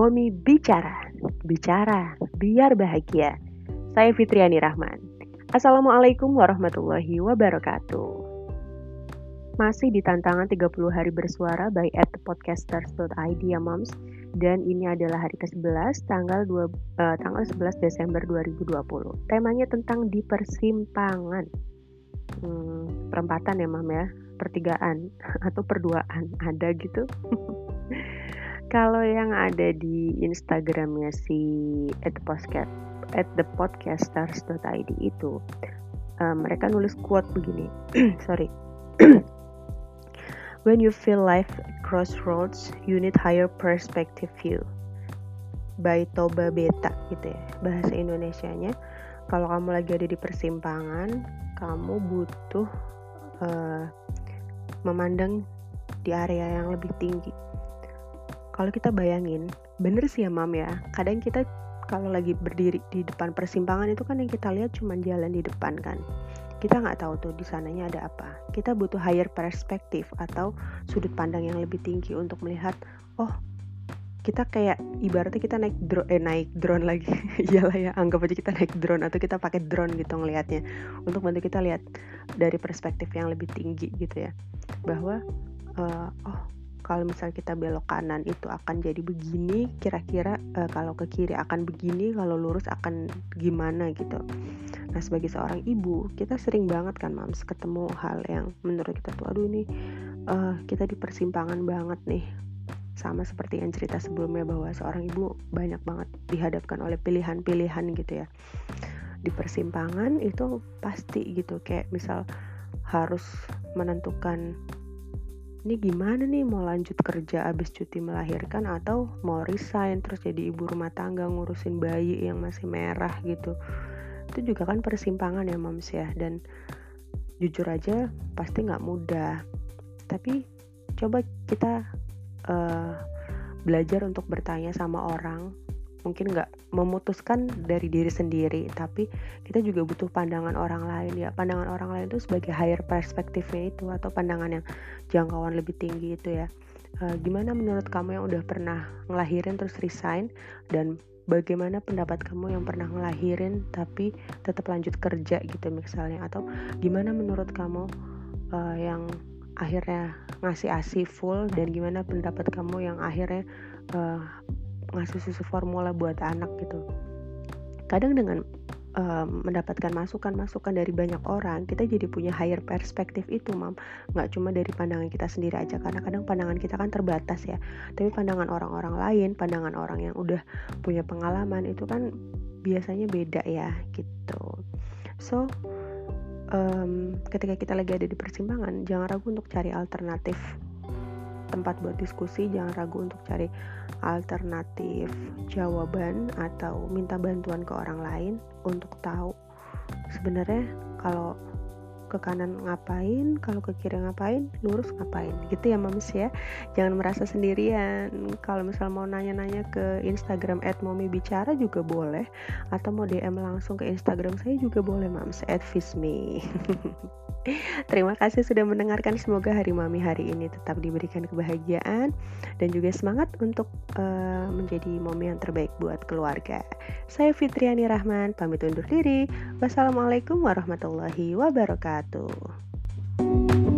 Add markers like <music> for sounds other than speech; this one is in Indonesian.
Momi bicara, bicara, biar bahagia. Saya Fitriani Rahman. Assalamualaikum warahmatullahi wabarakatuh. Masih di tantangan 30 hari bersuara by at podcasters.id ya moms. Dan ini adalah hari ke-11 tanggal 2, eh, tanggal 11 Desember 2020. Temanya tentang di persimpangan. Hmm, perempatan ya mam ya, pertigaan <laughs> atau perduaan ada gitu. <laughs> Kalau yang ada di Instagramnya si at the podcast at the podcasters.id itu uh, mereka nulis quote begini. <clears throat> Sorry. <clears throat> When you feel life crossroads you need higher perspective view. By Toba Beta gitu ya bahasa Indonesianya. Kalau kamu lagi ada di persimpangan kamu butuh uh, memandang di area yang lebih tinggi kalau kita bayangin bener sih ya mam ya. Kadang kita kalau lagi berdiri di depan persimpangan itu kan yang kita lihat cuma jalan di depan kan. Kita nggak tahu tuh di sananya ada apa. Kita butuh higher perspektif atau sudut pandang yang lebih tinggi untuk melihat oh kita kayak ibaratnya kita naik drone eh naik drone lagi. <laughs> Iyalah ya anggap aja kita naik drone atau kita pakai drone gitu ngelihatnya. Untuk bantu kita lihat dari perspektif yang lebih tinggi gitu ya. Bahwa uh, oh kalau misal kita belok kanan itu akan jadi begini kira-kira uh, kalau ke kiri akan begini kalau lurus akan gimana gitu. Nah sebagai seorang ibu kita sering banget kan mams ketemu hal yang menurut kita tuh aduh ini uh, kita di persimpangan banget nih. Sama seperti yang cerita sebelumnya bahwa seorang ibu banyak banget dihadapkan oleh pilihan-pilihan gitu ya. Di persimpangan itu pasti gitu kayak misal harus menentukan ini gimana nih mau lanjut kerja abis cuti melahirkan atau mau resign terus jadi ibu rumah tangga ngurusin bayi yang masih merah gitu? Itu juga kan persimpangan ya moms ya. Dan jujur aja pasti nggak mudah. Tapi coba kita uh, belajar untuk bertanya sama orang mungkin nggak memutuskan dari diri sendiri tapi kita juga butuh pandangan orang lain ya. Pandangan orang lain itu sebagai higher perspektifnya itu atau pandangan yang jangkauan lebih tinggi itu ya. Uh, gimana menurut kamu yang udah pernah ngelahirin terus resign dan bagaimana pendapat kamu yang pernah ngelahirin tapi tetap lanjut kerja gitu misalnya? Atau gimana menurut kamu uh, yang akhirnya ngasih asi full dan gimana pendapat kamu yang akhirnya uh, ngasih susu formula buat anak gitu. Kadang dengan um, mendapatkan masukan-masukan dari banyak orang kita jadi punya higher perspektif itu mam. Nggak cuma dari pandangan kita sendiri aja karena kadang pandangan kita kan terbatas ya. Tapi pandangan orang-orang lain pandangan orang yang udah punya pengalaman itu kan biasanya beda ya gitu. So um, ketika kita lagi ada di persimpangan jangan ragu untuk cari alternatif tempat buat diskusi jangan ragu untuk cari alternatif jawaban atau minta bantuan ke orang lain untuk tahu. Sebenarnya kalau ke kanan ngapain, kalau ke kiri ngapain, lurus ngapain. Gitu ya Mams ya. Jangan merasa sendirian. Kalau misal mau nanya-nanya ke Instagram @momibicara juga boleh atau mau DM langsung ke Instagram saya juga boleh Mams @fisme. <laughs> Terima kasih sudah mendengarkan. Semoga hari Mami hari ini tetap diberikan kebahagiaan dan juga semangat untuk uh, menjadi mami yang terbaik buat keluarga. Saya Fitriani Rahman, pamit undur diri. Wassalamualaikum warahmatullahi wabarakatuh.